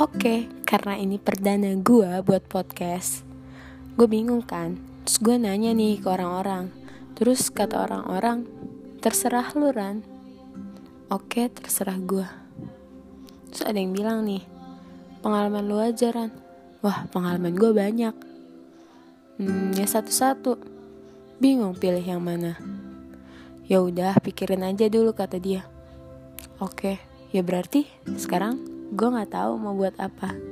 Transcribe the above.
Oke, karena ini perdana gue buat podcast Gue bingung kan? Terus gue nanya nih ke orang-orang. Terus kata orang-orang Terserah lu Ran. Oke, terserah gue Terus ada yang bilang nih Pengalaman lu aja Ran. Wah, pengalaman gue banyak. Hmm, ya satu-satu. Bingung pilih yang mana. Ya udah, pikirin aja dulu kata dia. Oke, ya berarti sekarang gue nggak tahu mau buat apa.